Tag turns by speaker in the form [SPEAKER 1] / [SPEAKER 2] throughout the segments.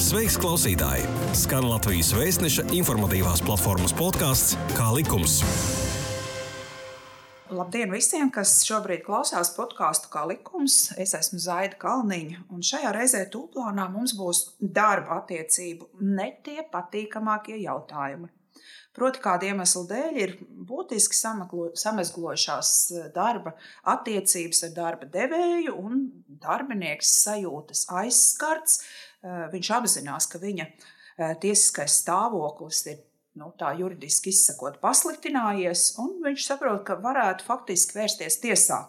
[SPEAKER 1] Sveiks, klausītāji! Skan Latvijas vēstneša informatīvās platformas podkāsts Kā likums.
[SPEAKER 2] Labdien visiem, kas šobrīd klausās podkāstu kā likums. Es esmu Zaida Kalniņa, un šajā reizē tūplānā mums būs darba attiecību ne tie patīkamākie jautājumi. Proti, kāda iemesla dēļ ir būtiski samazglojušās eh, darba attiecības ar darba devēju, un darbinieks sajūtas aizskarts. Eh, viņš apzinās, ka viņa eh, tiesiskais stāvoklis ir nu, tā juridiski izsakot, pasliktinājies, un viņš saprot, ka varētu faktiski vērsties tiesā.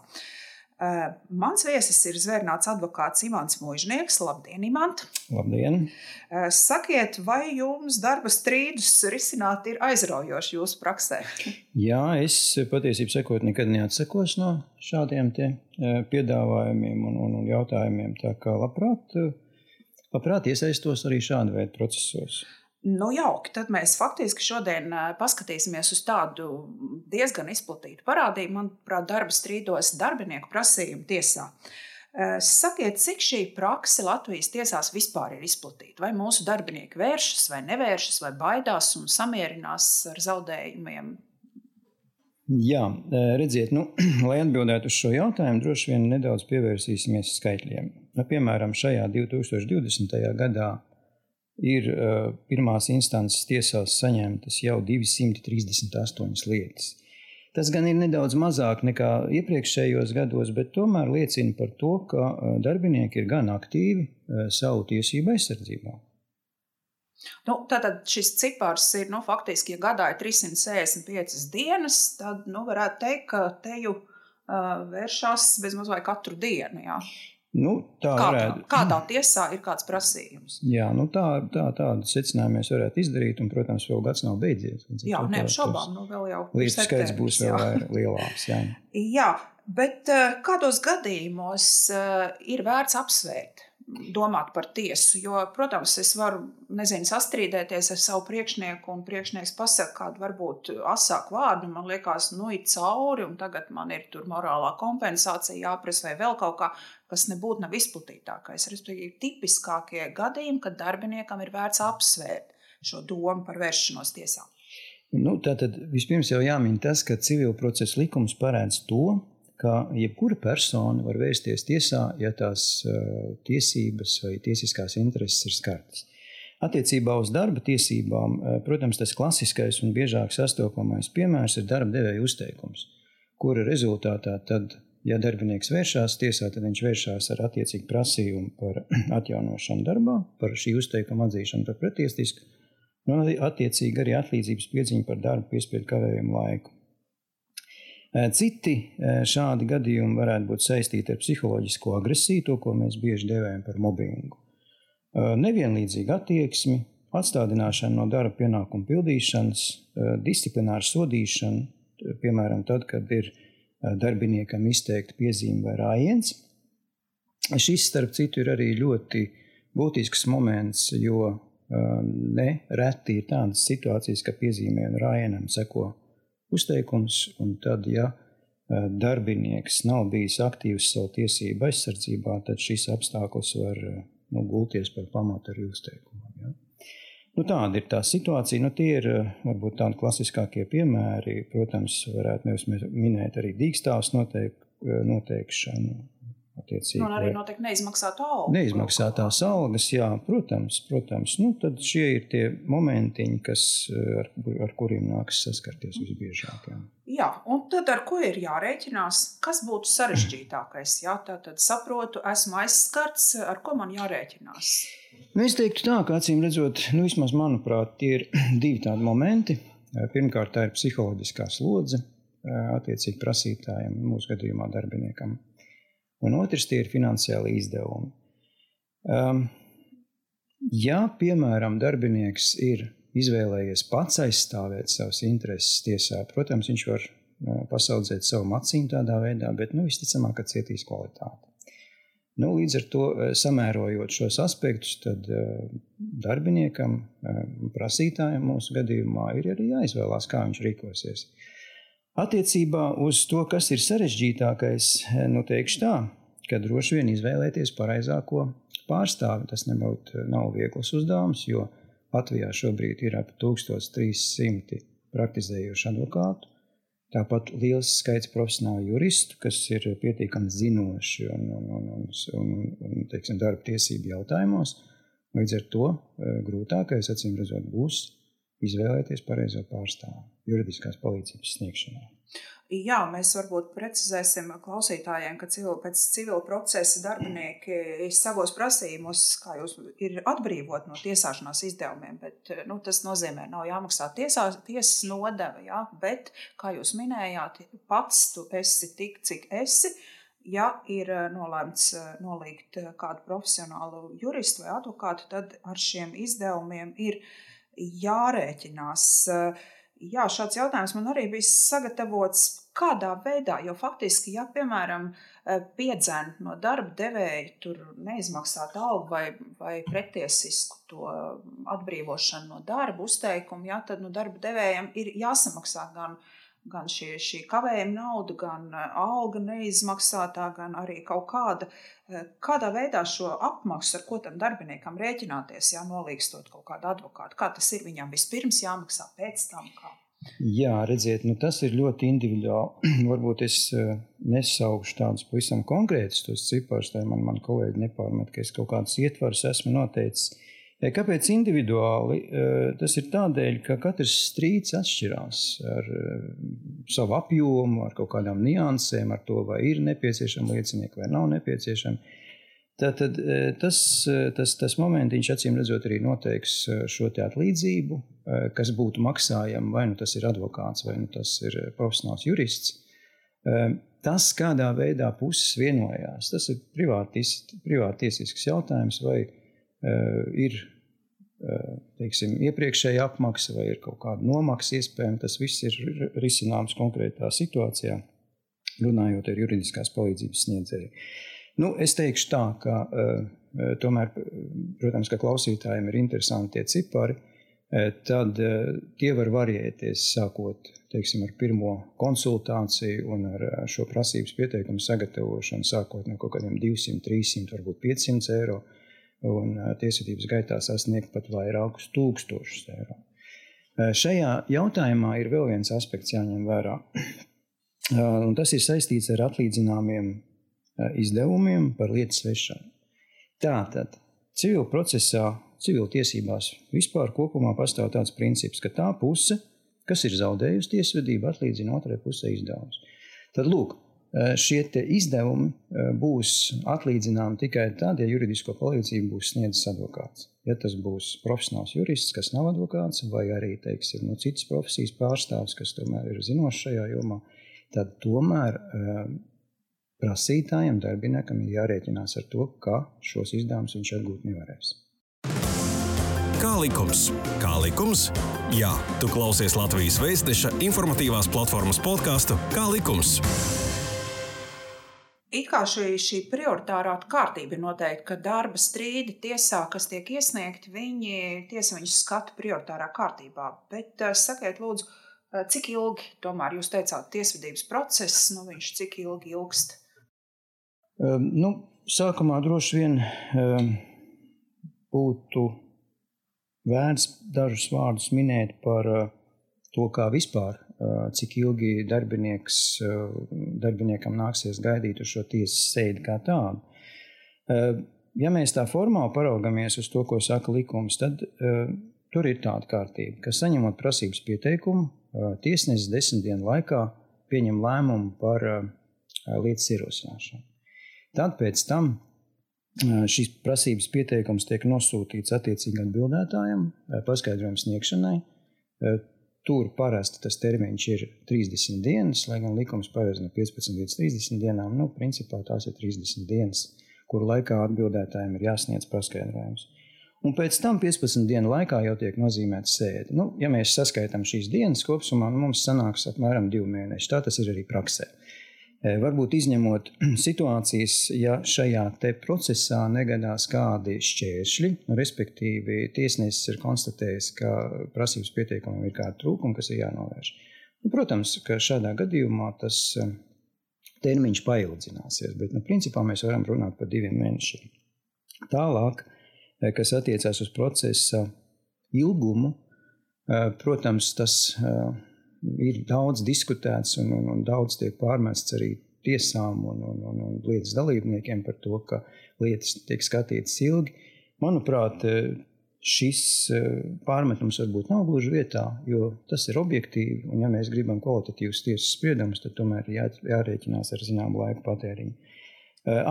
[SPEAKER 2] Uh, mans viesis ir zvērnāts advokāts Imants Mūžnieks. Labdien, Imant!
[SPEAKER 3] Labdien!
[SPEAKER 2] Uh, sakiet, vai jums darba strīdus risināt ir aizraujoši jūsu praksē?
[SPEAKER 3] Jā, es patiesībā sekot nekad neatsakos no šādiem piedāvājumiem un, un, un jautājumiem. Tā kā labprāt, labprāt iesaistos arī šāda veida procesos.
[SPEAKER 2] Nu, jauki. Tad mēs faktiski šodien paskatīsimies uz tādu diezgan izplatītu parādību, manuprāt, darba strīdos darbinieku prasījumu tiesā. Sakiet, cik šī praksa Latvijas tiesās vispār ir izplatīta? Vai mūsu darbinieki vēršas, vai nevēršas, vai baidās un samierinās ar zaudējumiem?
[SPEAKER 3] Jā, redziet, nu, lai atbildētu uz šo jautājumu, droši vien nedaudz pievērsīsimies skaitļiem. Nu, piemēram, šajā 2020. gadā ir uh, pirmās instances tiesās saņemtas jau 238 lietas. Tas gan ir nedaudz mazāk nekā iepriekšējos gados, bet tomēr liecina par to, ka darbinieki ir gan aktīvi uh, savu tiesību aizsardzībā.
[SPEAKER 2] Nu, tātad šis cipars ir nu, faktiski, ja gadā ir 365 dienas, tad nu, varētu teikt, ka te jau uh, vēršas bezmaz vai katru dienu. Jā.
[SPEAKER 3] Nu, tā
[SPEAKER 2] Kā,
[SPEAKER 3] varētu.
[SPEAKER 2] kādā tiesā ir kāds prasījums?
[SPEAKER 3] Jā, nu tā, tā, tādu secinājumu mēs varētu izdarīt, un, protams, vēl gads nav beidzies.
[SPEAKER 2] Jā, neapšaubām, nu vēl jau.
[SPEAKER 3] Lietu skaits būs vēl jā. lielāks. Jā.
[SPEAKER 2] jā, bet eh, kādos gadījumos eh, ir vērts apsvērt domāt par tiesu. Jo, protams, es varu nezinu, sastrīdēties ar savu priekšnieku, un priekšnieks pasakā kādu varbūt asāku vārdu. Man liekas, nu, ir cauri, un tagad man ir tur morālā kompensācija jāprasa vai vēl kaut kā, kas nebūtu nav izplatītākais. Respektīvi, tipiskākie gadījumi, kad darbiniekam ir vērts apsvērt šo domu par vēršanos tiesā.
[SPEAKER 3] Nu, tātad vispirms jau jāmin tas, ka civil procesa likums paredz to, ka jebkura persona var vērsties tiesā, ja tās uh, tiesības vai tiesiskās intereses ir skartas. Attiecībā uz darba tiesībām, uh, protams, tas klasiskais un biežāk sastopamais piemērs ir darba devēja uzteikums, kura rezultātā tad, ja darbinieks vēršās tiesā, tad viņš vēršās ar attiecīgu prasījumu par atjaunošanu darbā, par šī uzteikuma atzīšanu par pretiestisku, un attiecīgi arī atlīdzības piedziņu par darbu piespiedu kavējumu laiku. Eh, citi eh, šādi gadījumi varētu būt saistīti ar psiholoģisko agresiju, to, ko mēs bieži devējam par mobbingu. Eh, nevienlīdzīga attieksme, atstādināšana no darba pienākumu pildīšanas, disciplināra sodīšana, piemēram, tad, kad ir darbiniekam izteikta piezīme vai rājiens. Šis, starp citu, ir arī ļoti būtisks moments, jo nereti ir tādas situācijas, ka piezīmēm rājienam seko uzteikums, un tad, ja e, darbinieks nav bijis aktīvs savu tiesību aizsardzībā, tad šis apstākļus var e, nu, gulties par pamatu arī uzteikumam. Ja? Nu, tāda ir tā situācija. Nu, tie ir e, varbūt tādi klasiskākie piemēri. Protams, varētu minēt arī dīkstāvs noteik, noteikšanu,
[SPEAKER 2] Nu, arī noteikti neizmaksātu algu.
[SPEAKER 3] Neizmaksātās algas, jā, protams. protams. Nu, tad šie ir tie momentiņi, kas, ar, ar kuriem nākas saskarties visbiežāk. Jā.
[SPEAKER 2] jā, un tad ar ko ir jārēķinās? Kas būtu sarežģītākais? Jā, tā tad saprotu, esmu aizskarts, ar ko man jārēķinās?
[SPEAKER 3] Nu, es teiktu tā, ka acīm redzot, nu, vismaz manuprāt, tie ir divi tādi momenti. Pirmkārt, tā ir psiholoģiskā slodze attiecīgi prasītājiem, mūsu gadījumā darbiniekam un otrs tie ir finansiāli izdevumi. Um, ja, piemēram, darbinieks ir izvēlējies pats aizstāvēt savas intereses tiesā, protams, viņš var uh, pasaudzēt savu maciņu tādā veidā, bet nu, visticamāk, ka cietīs kvalitāti. Nu, līdz ar to uh, samērojot šos aspektus, tad uh, darbiniekam, uh, prasītājam mūsu gadījumā ir arī jāizvēlās, kā viņš rīkosies. Attiecībā uz to, kas ir sarežģītākais, nu teikšu tā, ka droši vien izvēlēties pareizāko pārstāvi. Tas nebūtu nav viegls uzdevums, jo Latvijā šobrīd ir ap 1300 praktizējošu advokātu. Tāpat liels skaits profesionālu juristu, kas ir pietiekami zinoši un, un, un, un, un, un teiksim, darba tiesību jautājumos. Līdz ar to eh, grūtākais, acīm redzot, būs izvēlēties pareizo pārstāvu juridiskās palīdzības sniegšanā.
[SPEAKER 2] Jā, mēs varbūt precizēsim klausītājiem, ka civil, pēc civila procesa darbinieki savos prasījumos, kā jūs ir atbrīvot no tiesāšanās izdevumiem, bet nu, tas nozīmē, nav jāmaksā tiesā, tiesas nodeva, jā, bet, kā jūs minējāt, pats tu esi tik, cik esi. Ja ir nolēmts nolikt kādu profesionālu juristu vai advokātu, tad ar šiem izdevumiem ir jārēķinās. Jā, šāds jautājums man arī bija sagatavots kādā veidā, jo faktiski, ja, piemēram, eh, piedzēna no darba devēja tur neizmaksāt algu vai, vai pretiesisku to atbrīvošanu no darba uzteikumu, ja, tad no darba devējiem ir jāsamaksā gan, gan šie, šī kavējuma nauda, gan eh, alga neizmaksātā, gan arī kaut kāda, eh, kādā veidā šo apmaksu, ar ko tam darbiniekam rēķināties, ja nolīgstot kaut kādu advokātu. Kā tas ir viņam vispirms jāmaksā pēc tam? Kā?
[SPEAKER 3] Jā, redziet, nu tas ir ļoti individuāli. Varbūt es uh, nesaukšu tādus pavisam konkrētus ciparus, lai man, man kolēģi nepārmet, ka es kaut kādus ietvarus esmu noteicis. Kāpēc individuāli? Uh, tas ir tādēļ, ka katrs strīds atšķirās ar uh, savu apjomu, ar kaut kādām niansēm, ar to, vai ir nepieciešama liecinieka vai nav nepieciešama. Tātad e, tas, e, tas, tas momentiņš, acīm redzot, arī noteiks e, šo atlīdzību, kas būtu maksājama, vai nu tas ir advokāts, vai nu tas ir profesionāls jurists. Tas, kādā veidā puses vienojās, tas ir privātiesisks jautājums, vai ir teiksim, iepriekšēja apmaksa vai ir kaut kāda nomaksa iespējama. Tas viss ir risināms konkrētā situācijā, runājot ar juridiskās palīdzības sniedzēju. Nu, es teikšu tā, ka uh, tomēr, protams, ka klausītājiem ir interesanti tie cipari, uh, tad uh, tie var variēties sākot teiksim, ar pirmo konsultāciju un ar šo prasības pieteikumu sagatavošanu, sākot no kaut kādiem 200, 300, varbūt 500 eiro, un tiesvedības gaitā sasniegt pat vairākus tūkstošus eiro. Šajā jautājumā ir vēl viens aspekts jāņem vērā. Un tas ir saistīts ar atlīdzināmiem izdevumiem par lietas vešanu. Tātad civil procesā, civil tiesībās vispār kopumā pastāv tāds princips, ka tā puse, kas ir zaudējusi tiesvedību, atlīdzina otrai pusē izdevumus. Tad lūk, šie izdevumi būs atlīdzināmi tikai tad, ja juridisko palīdzību būs sniedzis advokāts. Ja tas būs profesionāls jurists, kas nav advokāts, vai arī teiksim, no citas profesijas pārstāvis, kas tomēr ir zinošs šajā jomā, tad tomēr prasītājam, darbiniekam ir jārēķinās ar to, ka šos izdevumus viņš atgūt nevarēs.
[SPEAKER 1] Kā likums? Kā likums? Jā, tu klausies Latvijas Vēstneša informatīvās platformas podkāstu Kā likums?
[SPEAKER 2] It kā šī, šī prioritārā kārtība ir noteikta, ka darba strīdi tiesā, kas tiek iesniegti, viņi tiesa viņus skata prioritārā kārtībā. Bet eh, sakiet, lūdzu, eh, cik ilgi tomēr jūs teicāt, tiesvedības process, nu viņš cik ilgi ilgst?
[SPEAKER 3] Ehm, nu, sākumā droši vien ehm, būtu vērts dažus vārdus minēt par eh, to, kā vispār, cik ilgi eh, darbiniekam nāksies gaidīt uz šo tiesas sēdi kā tādu. Ehm, ja mēs tā formāli paraugamies uz to, ko saka likums, tad tur ir tāda kārtība, ka saņemot prasības pieteikumu, tiesnesis desmit dienu laikā pieņem lēmumu par lietas ierosināšanu. Tad pēc tam šīs prasības pieteikums tiek nosūtīts attiecīgam atbildētājam, paskaidrojuma sniegšanai. Tur parasti tas termiņš ir 30 dienas, lai gan likums paredz no 15 līdz 30 dienām. Nu, principā tās ir 30 dienas, kuru laikā atbildētājiem ir jāsniedz paskaidrojums. Un pēc tam 15 dienu laikā jau tiek nozīmēta sēde. Nu, ja mēs saskaitām šīs dienas kopumā, nu, mums sanāks apmēram divi mēneši. Tā tas ir arī praksē. Eh, varbūt izņemot situācijas, ja šajā procesā negadās kādi šķēršļi, nu, respektīvi, tiesnesis ir konstatējis, ka prasības pieteikumam ir kādi trūkumi, kas ir jānovērš. Nu, protams, ka šādā gadījumā tas eh, termiņš paildzināsies, bet nu, principā mēs varam runāt par diviem mēnešiem. Tālāk, kas attiecās uz procesa ilgumu, protams, tas ir daudz diskutēts un, un, un daudz tiek pārmests arī tiesām un, un, un, un lietas dalībniekiem par to, ka lietas tiek skatītas ilgi. Manuprāt, šis pārmetums varbūt nav gluži vietā, jo tas ir objektīvi. Un, ja mēs gribam kvalitatīvus tiesas spriedumus, tad tomēr jā, jārēķinās ar zināmu laika patēriņu.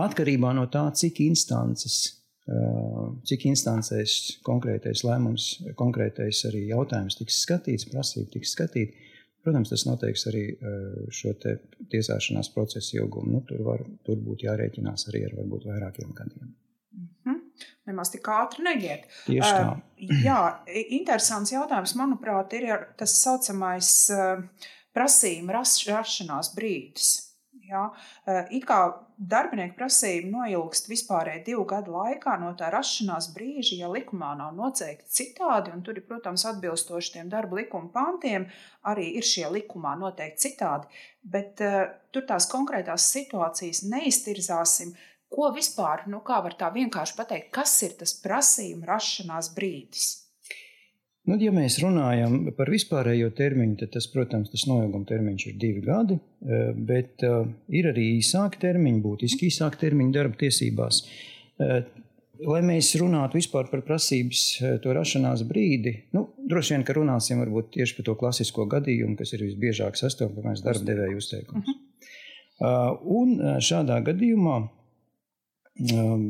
[SPEAKER 3] Atkarībā no tā, cik instances, cik instancēs konkrētais lēmums, konkrētais arī jautājums tiks skatīts, prasība tiks skatīta, Protams, tas noteiks arī šo tiesāšanās procesu ilgumu. Nu, tur, var, tur būtu jārēķinās arī ar varbūt vairākiem gadiem.
[SPEAKER 2] Mm -hmm. Nemaz tik ātri neiet.
[SPEAKER 3] Tieši tā.
[SPEAKER 2] Uh, jā, interesants jautājums, manuprāt, ir tas saucamais uh, prasījuma rašanās brīdis. Ja? It kā darbinieku prasība noilgst vispārēji divu gadu laikā no tā rašanās brīža, ja likumā nav noteikti citādi, un tur ir, protams, atbilstoši tiem darba likuma pantiem, arī ir šie likumā noteikti citādi, bet uh, tur tās konkrētās situācijas neiztirzāsim. Ko vispār, nu kā var tā vienkārši pateikt, kas ir tas prasījuma rašanās brīdis?
[SPEAKER 3] Nu, ja mēs runājam par vispārējo termiņu, tad tas, protams, tas noilguma termiņš ir divi gadi, eh, bet uh, ir arī īsāki termiņi, būtiski īsāki termiņi darba tiesībās. Uh, lai mēs runātu vispār par prasības to rašanās brīdi, nu, droši vien, ka runāsim varbūt tieši par to klasisko gadījumu, kas ir visbiežāk sastopamais darba devēja uzteikums. Uh -huh. uh, un šādā gadījumā um,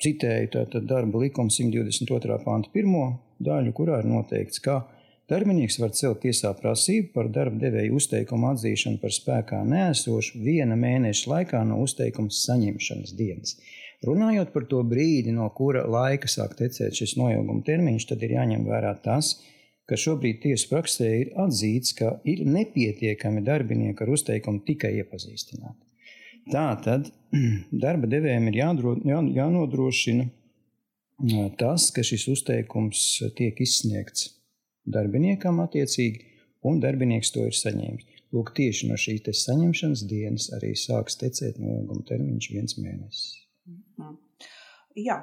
[SPEAKER 3] citēju tātad darba likuma 122. pānta pirmo daļu, kurā ir noteikts, ka darbinieks var celt tiesā prasību par darba devēja uzteikumu atzīšanu par spēkā nēsošu viena mēneša laikā no uzteikuma saņemšanas dienas. Runājot par to brīdi, no kura laika sāk tecēt šis noilguma termiņš, tad ir jāņem vērā tas, ka šobrīd tiesu praksē ir atzīts, ka ir nepietiekami darbinieki ar uzteikumu tikai iepazīstināt. Tā tad darba devējiem ir jādro, jā, jānodrošina tas, ka šis uzteikums tiek izsniegts darbiniekam attiecīgi, un darbinieks to ir saņēmis. Lūk, tieši no šīs saņemšanas dienas arī sāks tecēt noilguma termiņš viens mēnesis.
[SPEAKER 2] Mhm. Jā,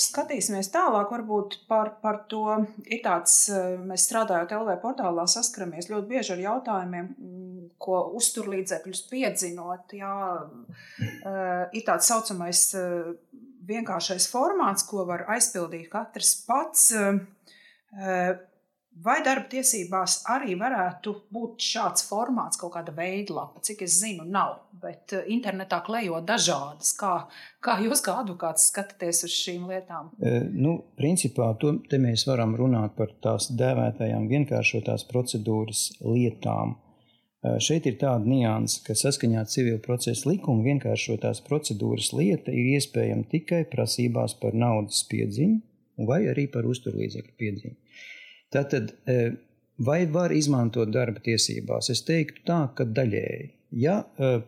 [SPEAKER 2] skatīsimies tālāk, par, par to. Ir tāds, mēs strādājot LV portālā, saskaramies ļoti bieži ar jautājumiem, mm, ko uzturlīdzekļus piedzinot. Jā, ir tāds saucamais vienkāršais formāts, ko var aizpildīt katrs pats. Eh, vai darba tiesībās arī varētu būt šāds formāts, kaut kāda veidlapa? Cik es zinu, nav, bet eh, internetā klejo dažādas. Kā, kā jūs kā advokāts skatāties uz šīm lietām?
[SPEAKER 3] Nu, principā to, mēs varam runāt par tās dēvētajām vienkāršotās procedūras lietām. Šeit ir tāda nianse, ka saskaņā ar civil procesa likumu vienkāršotās procedūras lieta ir iespējama tikai prasībās par naudas piedziņu vai arī par uzturlīdzekļu piedziņu. Tātad, vai var izmantot darba tiesībās? Es teiktu tā, ka daļēji. Ja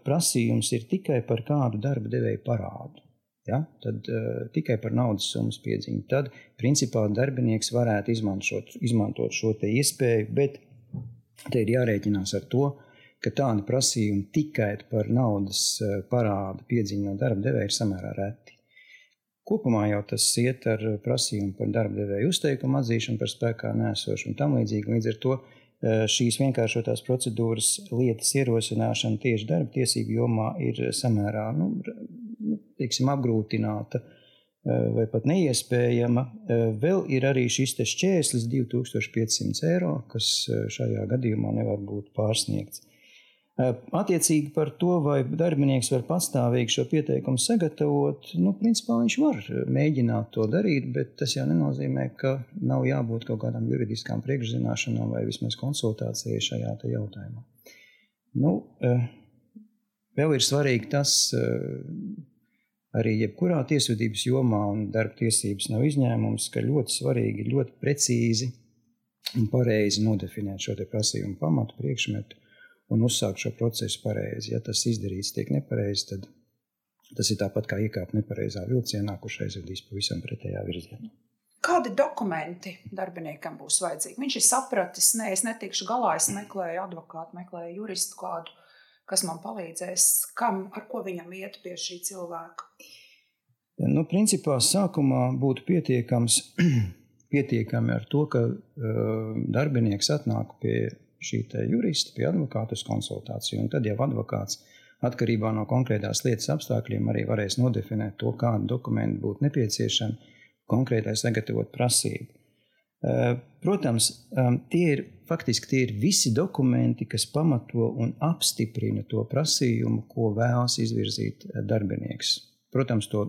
[SPEAKER 3] prasījums ir tikai par kādu darba devēju parādu, ja, tad uh, tikai par naudas summas piedziņu, tad principā darbinieks varētu izmantot, izmantot šo iespēju, bet Te ir jārēķinās ar to, ka tāda prasījuma tikai par naudas eh, parādu piedziņu no darba devēja ir samērā reti. Kopumā jau tas iet ar prasījumu par darba devēju uzteikumu atzīšanu par spēkā nēsošu un tam līdzīgi. Līdz ar to eh, šīs vienkāršotās procedūras lietas ierosināšana tieši darba tiesību jomā ir samērā nu, nu teiksim, apgrūtināta Eh, vai pat neiespējama. Eh, vēl ir arī šis šķērslis 2500 eiro, kas eh, šajā gadījumā nevar būt pārsniegts. Attiecīgi par to, vai darbinieks var pastāvīgi šo pieteikumu sagatavot, nu, principā viņš var mēģināt to darīt, bet tas jau nenozīmē, ka nav jābūt kaut kādām juridiskām priekšzināšanām vai vismaz konsultācijai šajā jautājumā. Nu, vēl ir svarīgi tas, arī jebkurā tiesvedības jomā, un darba tiesības nav izņēmums, ka ļoti svarīgi ļoti precīzi un pareizi nodefinēt šo prasījumu pamatu, priekšmetu un uzsākt šo procesu pareizi. Ja tas izdarīts tiek nepareizi, tad tas ir tāpat kā iekāpt nepareizā vilcienā, kurš aizvedīs pavisam pretējā virzienā.
[SPEAKER 2] Kādi dokumenti darbiniekam būs vajadzīgi? Viņš ir sapratis, nē, es netikšu galā, es meklēju advokātu, meklēju juristu kādu kas man palīdzēs, kam, ar ko viņam iet pie šī cilvēka?
[SPEAKER 3] Nu, principā sākumā būtu pietiekams, pietiekami ar to, ka uh, darbinieks atnāk pie šī jurista, pie advokāta uz konsultāciju. Tad jau advokāts atkarībā no konkrētās lietas apstākļiem arī varēs nodefinēt to, kādu dokumentu būtu nepieciešami konkrētai sagatavot prasību. Uh, protams, tie ir faktiski tie ir visi dokumenti, kas pamato un apstiprina to prasījumu, ko vēlas izvirzīt uh, darbinieks. Protams, to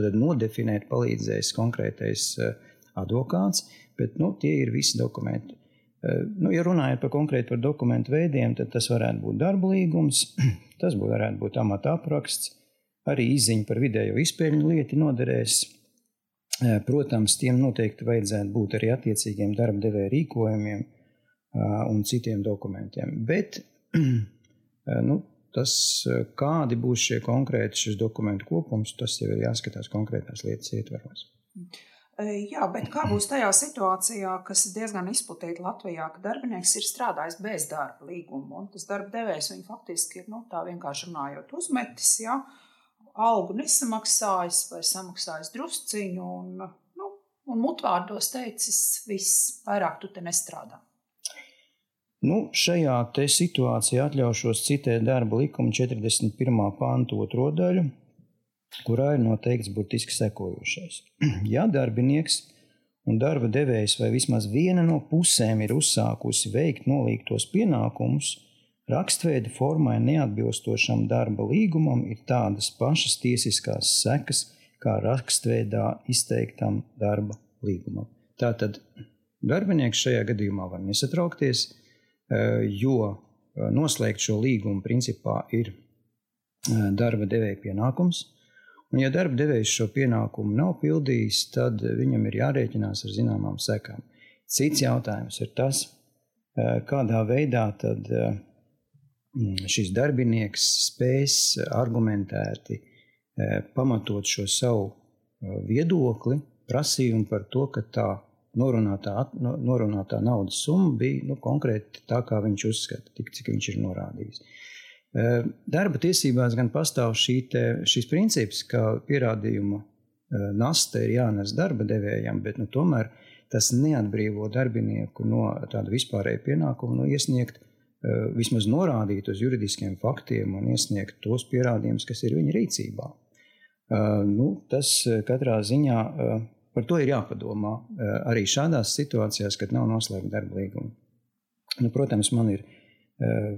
[SPEAKER 3] nodefinēt palīdzēs konkrētais eh, advokāts, bet nu, tie ir visi dokumenti. Eh, nu, ja runājot par konkrēti par dokumentu veidiem, tad tas varētu būt darba līgums, tas varētu būt amata apraksts, arī izziņa par vidējo izpēļņu lietu noderēs. Eh, protams, tiem noteikti vajadzētu būt arī attiecīgiem darba devēja rīkojumiem un citiem dokumentiem. Bet nu, Tas, eh, kādi būs šie konkrēti šis dokumentu kopums, tas jau ir jāskatās konkrētās lietas ietvaros.
[SPEAKER 2] Jā, bet kā būs tajā situācijā, kas ir diezgan izplatīta Latvijā, ka darbinieks ir strādājis bez darba līguma, un tas darba devējs viņu faktiski ir, nu, tā vienkārši runājot, uzmetis, jā, algu nesamaksājis vai samaksājis drusciņu, un, nu, un mutvārdos teicis, viss, vairāk tu te nestrādā.
[SPEAKER 3] Nu, šajā situācijā atļaušos citēt darba likuma 41. pānta otro daļu, kurā ir noteikts burtiski sekojošais. Ja darbinieks un darba devējs vai vismaz viena no pusēm ir uzsākusi veikt nolīgtos pienākumus, rakstveida formai neatbilstošam darba līgumam ir tādas pašas tiesiskās sekas kā rakstveidā izteiktam darba līgumam. Tātad darbinieks šajā gadījumā var nesatraukties Eh, jo eh, noslēgt šo līgumu principā ir eh, darba devēja pienākums. Un, ja darba devējs šo pienākumu nav pildījis, tad viņam ir jārēķinās ar zināmām sekām. Cits jautājums ir tas, kādā veidā tad šis darbinieks spēs argumentēti pamatot šo savu viedokli, prasījumu par to, ka tā norunātā, norunātā naudas summa bija nu, konkrēti tā, kā viņš uzskata, tik, cik viņš ir norādījis. Darba tiesībās gan pastāv te, šis princips, ka pierādījuma nasta ir jānes darba devējam, bet nu, tomēr tas neatbrīvo darbinieku no tāda vispārēja pienākuma no iesniegt, vismaz norādīt uz juridiskiem faktiem un iesniegt tos pierādījumus, kas ir viņa rīcībā. Nu, tas katrā ziņā Par to ir jāpadomā eh, arī šādās situācijās, kad nav noslēgta darba līguma. Nu, protams, man ir eh,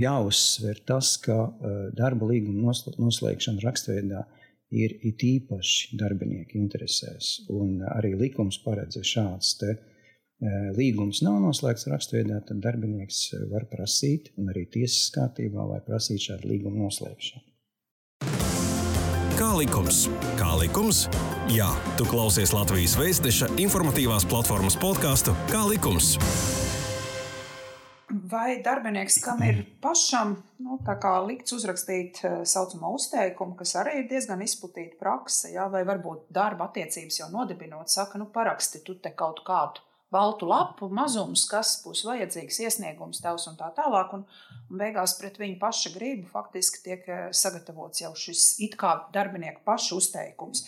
[SPEAKER 3] jāuzsver tas, ka eh, darba līguma noslēgšana rakstveidā ir it īpaši darbinieku interesēs. Un arī likums paredz, šāds te, līgums nav noslēgts rakstveidā, tad darbinieks var prasīt, un arī tiesas kārtībā var prasīt šādu līgumu noslēgšanu.
[SPEAKER 1] Kā likums? Kā likums? Jā, tu klausies Latvijas Vēstneša informatīvās platformas podkāstu Kā likums?
[SPEAKER 2] Vai darbinieks, kam ir pašam nu, likts uzrakstīt tā eh, saucamo uzteikumu, kas arī ir diezgan izplatīta praksa, ja, vai varbūt darba attiecības jau nodibinot, saka, nu, paraksti tu te kaut kādu baltu lapu mazums, kas būs vajadzīgs, iesniegums tevs un tā tālāk. Un, un beigās pret viņu paša gribu faktiski tiek eh, sagatavots jau šis it kā darbinieku paša uzteikums.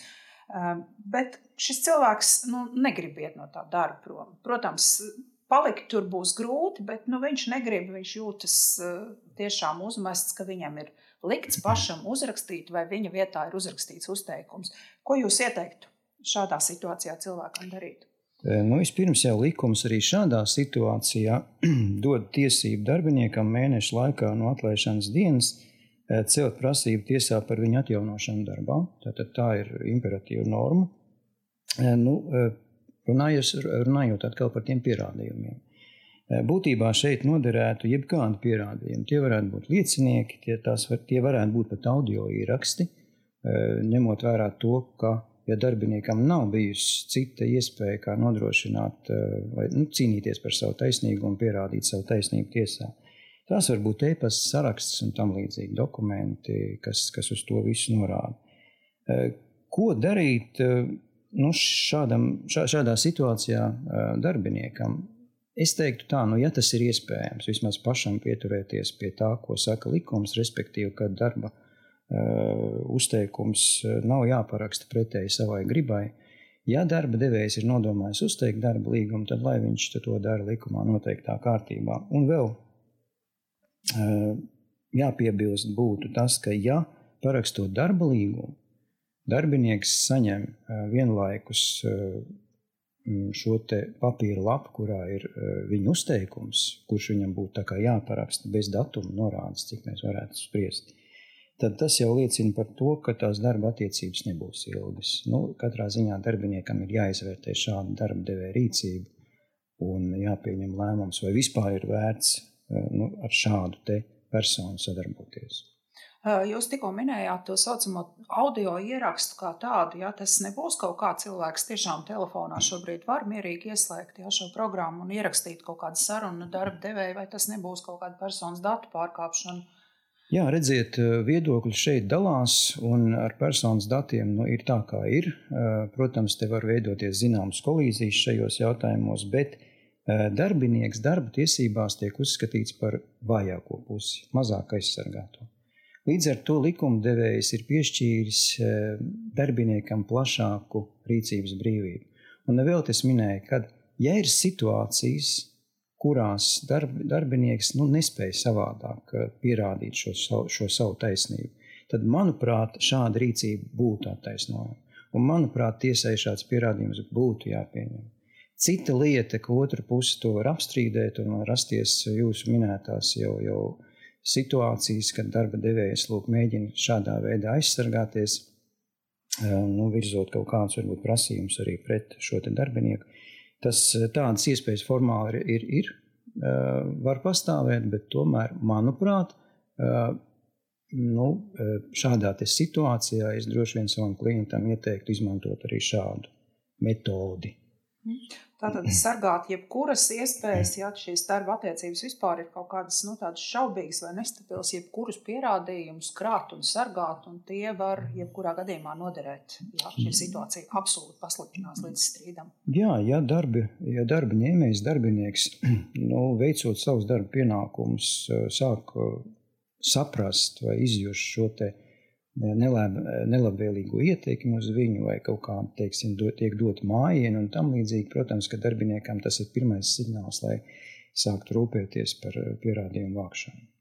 [SPEAKER 2] Ehm, bet šis cilvēks nu, negrib iet no tā darba prom. Protams, palikt tur būs grūti, bet nu, viņš negrib, viņš jūtas eh, tiešām uzmests, ka viņam ir likts pašam uzrakstīt, vai viņa vietā ir uzrakstīts uzteikums. Ko jūs ieteiktu šādā situācijā cilvēkam darīt?
[SPEAKER 3] Nu, vispirms jau likums arī šādā situācijā dod tiesību darbiniekam mēneša laikā no atlaišanas dienas celt prasību tiesā par viņu atjaunošanu darbā. Tātad tā ir imperatīva norma. Nu, runājot, runājot atkal par tiem pierādījumiem. Būtībā šeit noderētu jebkādi pierādījumi. Tie varētu būt liecinieki, tie, var, tie varētu būt pat audio ieraksti, ņemot vērā to, ka ja darbiniekam nav bijusi cita iespēja, kā nodrošināt eh, vai nu, cīnīties par savu taisnīgumu, pierādīt savu taisnību tiesā. Tās var būt e-pasta saraksts un tam līdzīgi dokumenti, kas, kas uz to visu norāda. Eh, ko darīt eh, nu, šādam, šā, šādā situācijā darbiniekam? Es teiktu, tā, nu, ja tas ir iespējams, vismaz pašam pieturēties pie tā, ko saka likums, respektīvi, ka darba uzteikums nav jāparaksta pretēji savai gribai. Ja darba devējs ir nodomājis uzteikt darba līgumu, tad lai viņš to dara likumā noteiktā kārtībā. Un vēl jāpiebilst būtu tas, ka ja parakstot darba līgumu, darbinieks saņem vienlaikus šo papīra lapu, kurā ir viņa uzteikums, kurš viņam būtu jāparaksta bez datuma norādes, cik mēs varētu spriest, tad tas jau liecina par to, ka tās darba attiecības nebūs ilgas. Nu, katrā ziņā darbiniekam ir jāizvērtē šāda darba devēja rīcība un jāpieņem lēmums, vai vispār ir vērts nu, ar šādu personu sadarboties.
[SPEAKER 2] Jūs tikko minējāt to saucamo audio ierakstu kā tādu. Ja tas nebūs kaut kā cilvēks tiešām telefonā šobrīd var mierīgi ieslēgt ja, šo programmu un ierakstīt kaut kādu sarunu darba devēju, vai tas nebūs kaut kāda personas datu pārkāpšana.
[SPEAKER 3] Jā, redziet, viedokļi šeit dalās, un ar personas datiem nu, ir tā, kā ir. Protams, te var veidoties zināmas kolīzijas šajos jautājumos, bet darbinieks darba tiesībās tiek uzskatīts par vājāko pusi, mazāk aizsargāto. Līdz ar to likumdevējs ir piešķīris eh, darbiniekam plašāku rīcības brīvību. Un vēl es minēju, ka, ja ir situācijas, kurās darb, darbinieks nu, nespēja savādāk eh, pierādīt šo, šo savu taisnību, tad, manuprāt, šāda rīcība būtu attaisnojama. Un, manuprāt, tiesai šāds pierādījums būtu jāpieņem. Cita lieta, ka otra puse to var apstrīdēt un rasties jūsu minētās jau, jau situācijas, kad darba devējs lūk, mēģina šādā veidā aizsargāties, nu, virzot kaut kādus varbūt prasījumus arī pret šo darbinieku. Tas tādas iespējas formāli ir, ir, ir var pastāvēt, bet tomēr, manuprāt, nu, šādā situācijā es droši vien savam klientam ieteiktu izmantot arī šādu metodi.
[SPEAKER 2] Mm. Tātad sargāt jebkuras iespējas, ja šīs darba attiecības vispār ir kaut kādas nu, šaubīgas vai nestabilas, jebkurus pierādījumus krāt un sargāt, un tie var jebkurā gadījumā noderēt, ja šī situācija absolūti pasliktinās līdz strīdam.
[SPEAKER 3] Jā, ja darba, ja darba ņēmējs, darbinieks, nu, veicot savus darba pienākumus, sāk saprast vai izjust šo te nelab, nelabvēlīgu ietekmi uz viņu, vai kaut kāda, teiksim, do, tiek dot mājiņa un tam līdzīgi. Protams, ka darbiniekam tas ir pirmais signāls, lai sāktu rūpēties par eh, pierādījumu vākšanu.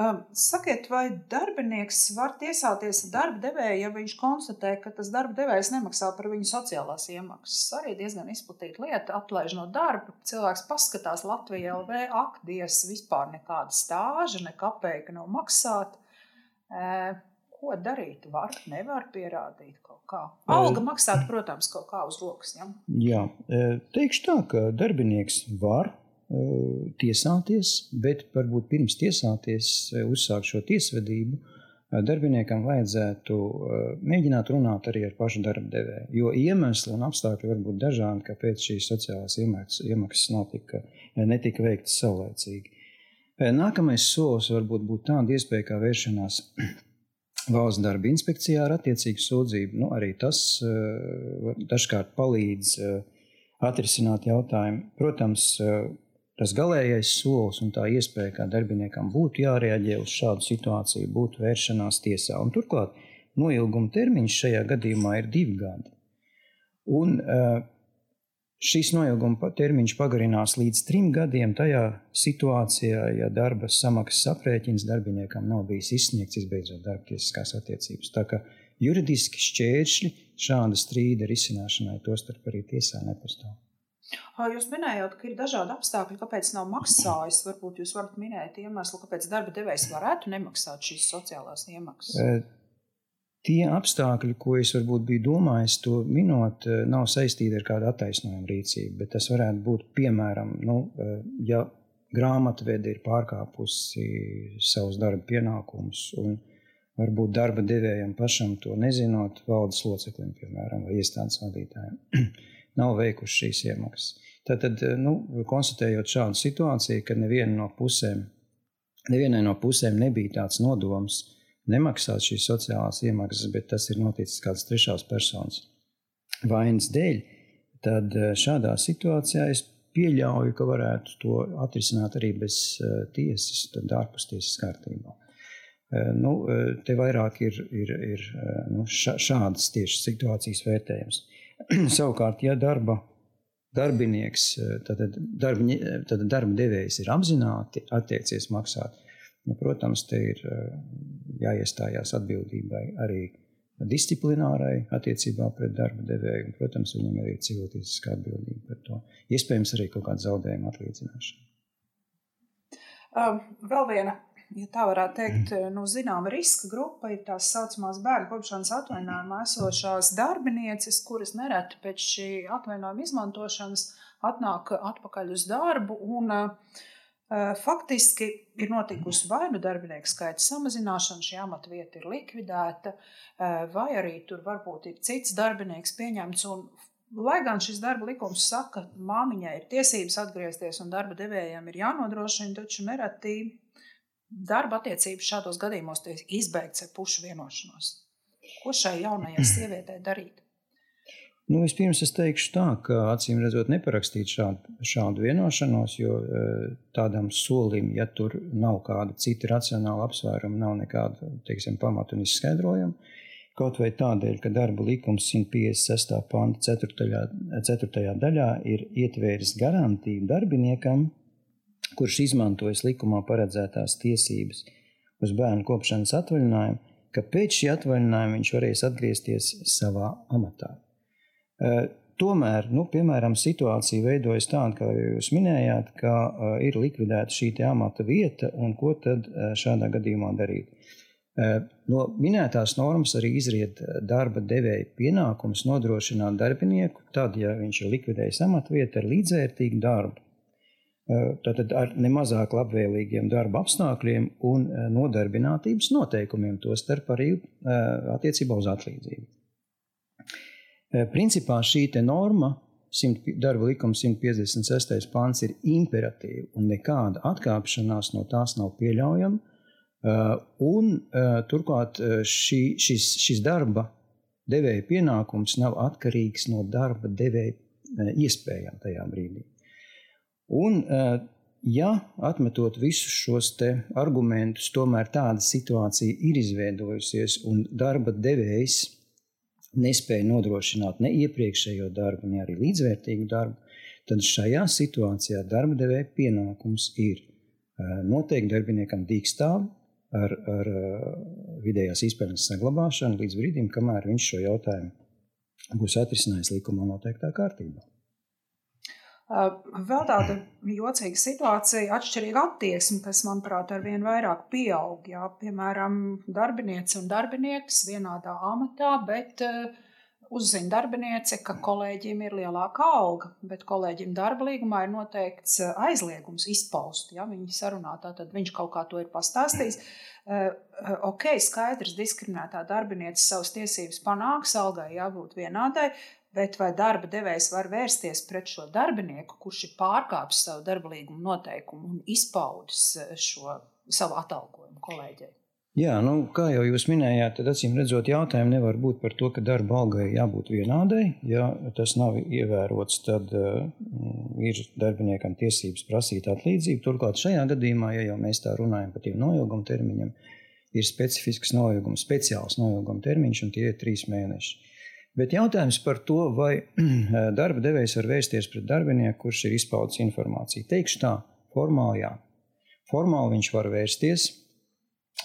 [SPEAKER 2] Um, sakiet, vai darbinieks var tiesāties ar darba devēju, ja viņš konstatē, ka tas darba devējs nemaksā par viņu sociālās iemaksas? Arī diezgan izplatīta lieta, atlaiž no darba. Cilvēks paskatās Latvijā LV, ak, dievs, vispār nekāda stāža, ne kapēka nav maksāta ko darīt? Var, nevar pierādīt kaut kā. Alga maksāt, protams, kaut kā uz rokas. Ja?
[SPEAKER 3] Jā, teikšu tā, ka darbinieks var tiesāties, bet varbūt pirms tiesāties, uzsākt šo tiesvedību, darbiniekam vajadzētu mēģināt runāt arī ar pašu darba devēju. Jo iemesli un apstākļi var būt dažādi, kāpēc šīs sociālās iemaksas, iemaksas tika, netika veiktas saulēcīgi. Nākamais solis varbūt būtu tāda iespēja kā vēršanās valsts darba inspekcijā ar attiecīgu sūdzību. Nu, arī tas uh, dažkārt palīdz uh, atrisināt jautājumu. Protams, uh, tas galīgais solis un tā iespēja, kā darbiniekam būtu jārēģē uz šādu situāciju, būtu vēršanās tiesā. Un, turklāt noilguma termiņš šajā gadījumā ir divi gadi. Un, uh, Šis noilguma termiņš pagarinās līdz trim gadiem tajā situācijā, ja darba samaksas aprēķins darbiniekam nav bijis izsniegts, izbeidzot darba tiesiskās attiecības. Tā kā juridiski šķēršļi šāda strīda risināšanai, tostarp arī tiesā nepastāv.
[SPEAKER 2] Jūs minējāt, ka ir dažādi apstākļi, kāpēc nav maksājis. Varbūt jūs varat minēt iemeslu, kāpēc darba devējs varētu nemaksāt šīs sociālās iemaksas.
[SPEAKER 3] Tie apstākļi, ko es varbūt biju domājis, to minot, eh, nav saistīti ar kādu attaisnojumu rīcību, bet tas varētu būt piemēram, nu, eh, ja grāmatvede ir pārkāpusi savus darba pienākumus varbūt darba devējiem pašam to nezinot, valdes loceklim, piemēram, vai iestādes vadītājiem, nav veikuši šīs iemaksas. Tātad, eh, nu, konstatējot šādu situāciju, ka neviena no pusēm, nevienai no pusēm nebija tāds nodoms, nemaksāt šīs sociālās iemaksas, bet tas ir noticis kādas trešās personas vainas dēļ, tad eh, šādā situācijā es pieļauju, ka varētu to atrisināt arī bez uh, tiesas, tad ārpus tiesas kārtībā. Nu, te vairāk ir, ir, ir nu, šādas tieši situācijas vērtējums. Savukārt, ja darba darbinieks, tad darba, tad darba devējs ir apzināti attiecies maksāt, nu, protams, te ir jāiestājās atbildībai arī disciplinārai attiecībā pret darba devēju, un, protams, viņam arī ir civiltiesiskā atbildība par to. Iespējams, arī kaut kāda zaudējuma atlīdzināšana.
[SPEAKER 2] Um, vēl viena, ja tā varētu teikt, mm. nu, zināma riska grupa ir tās saucamās bērnu kopšanas atvaļinājumā esošās darbinieces, kuras nereti pēc šī atvaļinājuma izmantošanas atnāk atpakaļ uz darbu. Un, uh, Faktiski ir notikusi vai nu darbinieku skaita samazināšana, šī amata vieta ir likvidēta, vai arī tur varbūt ir cits darbinieks pieņemts. Un, lai gan šis darba likums saka, ka māmiņai ir tiesības atgriezties un darba devējiem ir jānodrošina, taču nereti darba attiecības šādos gadījumos tiek izbeigts ar pušu vienošanos. Ko šai jaunajai sievietei darīt?
[SPEAKER 3] Nu, vispirms es teikšu tā, ka acīm redzot, neparakstīt šādu, šādu vienošanos, jo e, tādam solim, ja tur nav kāda cita racionāla apsvēruma, nav nekāda teiksim, pamata un izskaidrojuma. Kaut vai tādēļ, ka darba likums 156. panta 4. 4. daļā ir ietvēris garantiju darbiniekam, kurš izmantojas likumā paredzētās tiesības uz bērnu kopšanas atvaļinājumu, ka pēc šī atvaļinājuma viņš varēs atgriezties savā amatā. Eh, tomēr, nu, piemēram, situācija veidojas tāda, kā jūs minējāt, ka uh, ir likvidēta šī amata vieta, un ko tad uh, šādā gadījumā darīt? No minētās normas arī izriet darba devēja pienākums nodrošināt darbinieku, tad, ja viņš ir likvidējis amata vietu ar līdzvērtīgu darbu. Tātad ar nemazāk labvēlīgiem darba apstākļiem un nodarbinātības noteikumiem, tostarp arī attiecībā uz atlīdzību. Eh, principā šī norma, darba likuma 156. pāns, ir imperatīva un nekāda atkāpšanās no tās nav pieļaujama. Eh, un, eh, turklāt šī, šis, šis darba devēja pienākums nav atkarīgs no darba devēja iespējām tajā brīdī. Un, ja atmetot visus šos argumentus, tomēr tāda situācija ir izveidojusies un darba devējs nespēja nodrošināt ne iepriekšējo darbu, ne arī līdzvērtīgu darbu, tad šajā situācijā darba devēja pienākums ir noteikt darbiniekam dīkstāvi ar, ar vidējās izpētes saglabāšanu līdz brīdim, kamēr viņš šo jautājumu būs atrisinājis likumā noteiktā kārtībā.
[SPEAKER 2] Vēl tāda jocīga situācija, atšķirīga attieksme, kas, manuprāt, ar vien vairāk pieaug. Jā, piemēram, darbiniece un darbinieks vienādā amatā, bet uzzina darbiniece, ka kolēģiem ir lielāka alga, bet kolēģim darba līgumā ir noteikts aizliegums izpaust. Ja viņi sarunā, tad viņš kaut kā to ir pastāstījis. Ok, skaidrs, diskriminētā darbinieca savas tiesības panāks, algai jābūt vienādai, Bet vai darba devējs var vērsties pret šo darbinieku, kurš ir pārkāpis savu darba līguma noteikumu un izpaudis eh, šo savu atalgojumu kolēģei?
[SPEAKER 3] Jā, nu, kā jau jūs minējāt, tad acīm redzot, jautājumi nevar būt par to, ka darba algai jābūt vienādai. Ja tas nav ievērots, tad uh, ir darbiniekam tiesības prasīt atlīdzību. Turklāt šajā gadījumā, ja jau mēs tā runājam par tiem noilguma termiņiem, ir specifisks noilguma, speciāls noilguma termiņš, un tie ir trīs mēneši. Bet jautājums par to, vai darba devējs var vērsties pret darbinieku, kurš ir izpaudis informāciju. Teikšu tā, formāli jā. Formāli viņš var vērsties,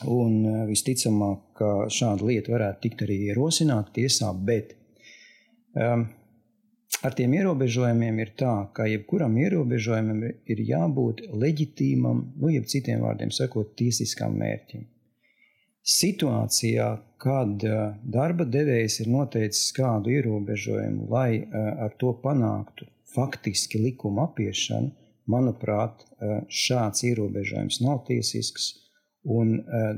[SPEAKER 3] un eh, visticamāk, ka šāda lieta varētu tikt arī ierosināta tiesā, bet um, ar tiem ierobežojumiem ir tā, ka jebkuram ierobežojumam ir jābūt leģitīmam, nu, jeb citiem vārdiem sakot, tiesiskam mērķim. Situācijā, kad darba devējs ir noteicis kādu ierobežojumu, lai ar to panāktu faktiski likuma apiešanu, manuprāt, šāds ierobežojums nav tiesisks, un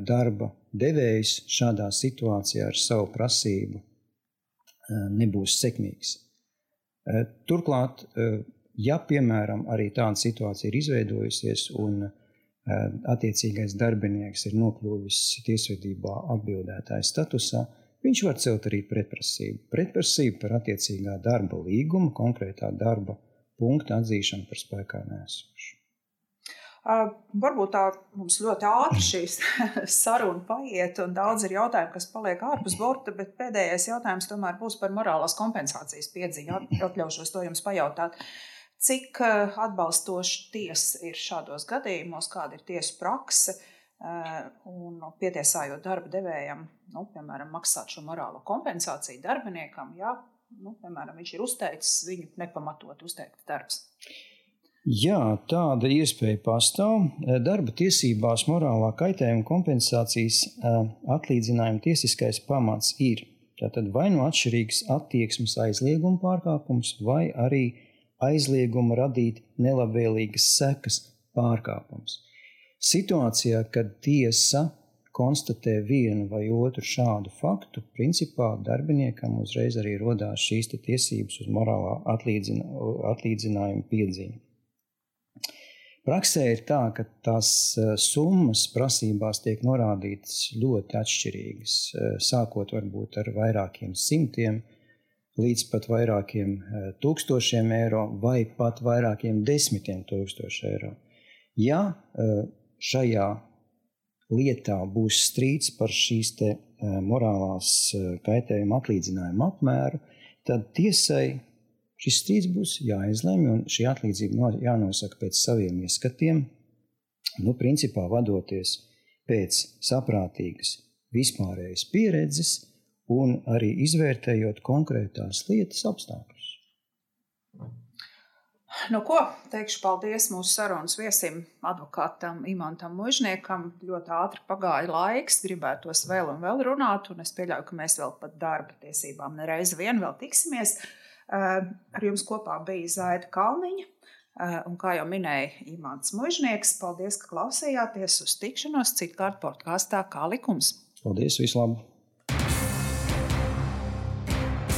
[SPEAKER 3] darba devējs šādā situācijā ar savu prasību nebūs sekmīgs. Turklāt, ja piemēram arī tāda situācija ir izveidojusies un attiecīgais darbinieks ir nokļuvis tiesvedībā atbildētāja statusā, viņš var celt arī pretprasību. Pretprasību par attiecīgā darba līguma, konkrētā darba punkta atzīšanu par spēkā nēsošu.
[SPEAKER 2] Uh, varbūt tā mums ļoti ātri šīs saruna paiet, un daudz ir jautājumu, kas paliek ārpus borta, bet pēdējais jautājums tomēr būs par morālās kompensācijas piedziņu. Atļaušos to jums pajautāt. Cik uh, atbalstoši tiesa ir šādos gadījumos, kāda ir tiesu prakse, uh, un pietiesājot darba devējam, nu, piemēram, maksāt šo morālo kompensāciju darbiniekam, ja, nu, piemēram, viņš ir uzteicis viņu nepamatot uzteikts darbs.
[SPEAKER 3] Jā, tāda iespēja pastāv. Darba tiesībās morālā kaitējuma kompensācijas atlīdzinājuma tiesiskais pamats ir tātad vai nu no atšķirīgs attieksmes aizlieguma pārkāpums, vai arī aizlieguma radīt nelabvēlīgas sekas pārkāpums. Situācijā, kad tiesa konstatē vienu vai otru šādu faktu, principā darbiniekam uzreiz arī rodās šīs tiesības uz morālā atlīdzinājuma piedziņu. Praksē ir tā, ka tās e, summas prasībās tiek norādītas ļoti atšķirīgas, e, sākot varbūt ar vairākiem simtiem līdz pat vairākiem e, tūkstošiem eiro vai pat vairākiem desmitiem tūkstošu eiro. Ja šajā lietā būs strīds par šīs morālās kaitējuma atlīdzinājuma apmēru, tad tiesai Šis strīds būs jāizlemj, un šī atlīdzība jānosaka pēc saviem ieskatiem, nu, principā vadoties pēc saprātīgas vispārējas pieredzes un arī izvērtējot konkrētās lietas apstākļus.
[SPEAKER 2] Nu, ko teikšu paldies mūsu sarunas viesim, advokātam Imantam Mužniekam. Ļoti ātri pagāja laiks, gribētos vēl un vēl runāt, un es pieļauju, ka mēs vēl pat darba tiesībām nereiz vien vēl tiksimies. Ar jums kopā bija Zaida Kalniņa. Un kā jau minēja Imants Mužnieks, paldies, ka klausījāties uz tikšanos citkārt podkāstā Kā likums.
[SPEAKER 3] Paldies, vislabāk!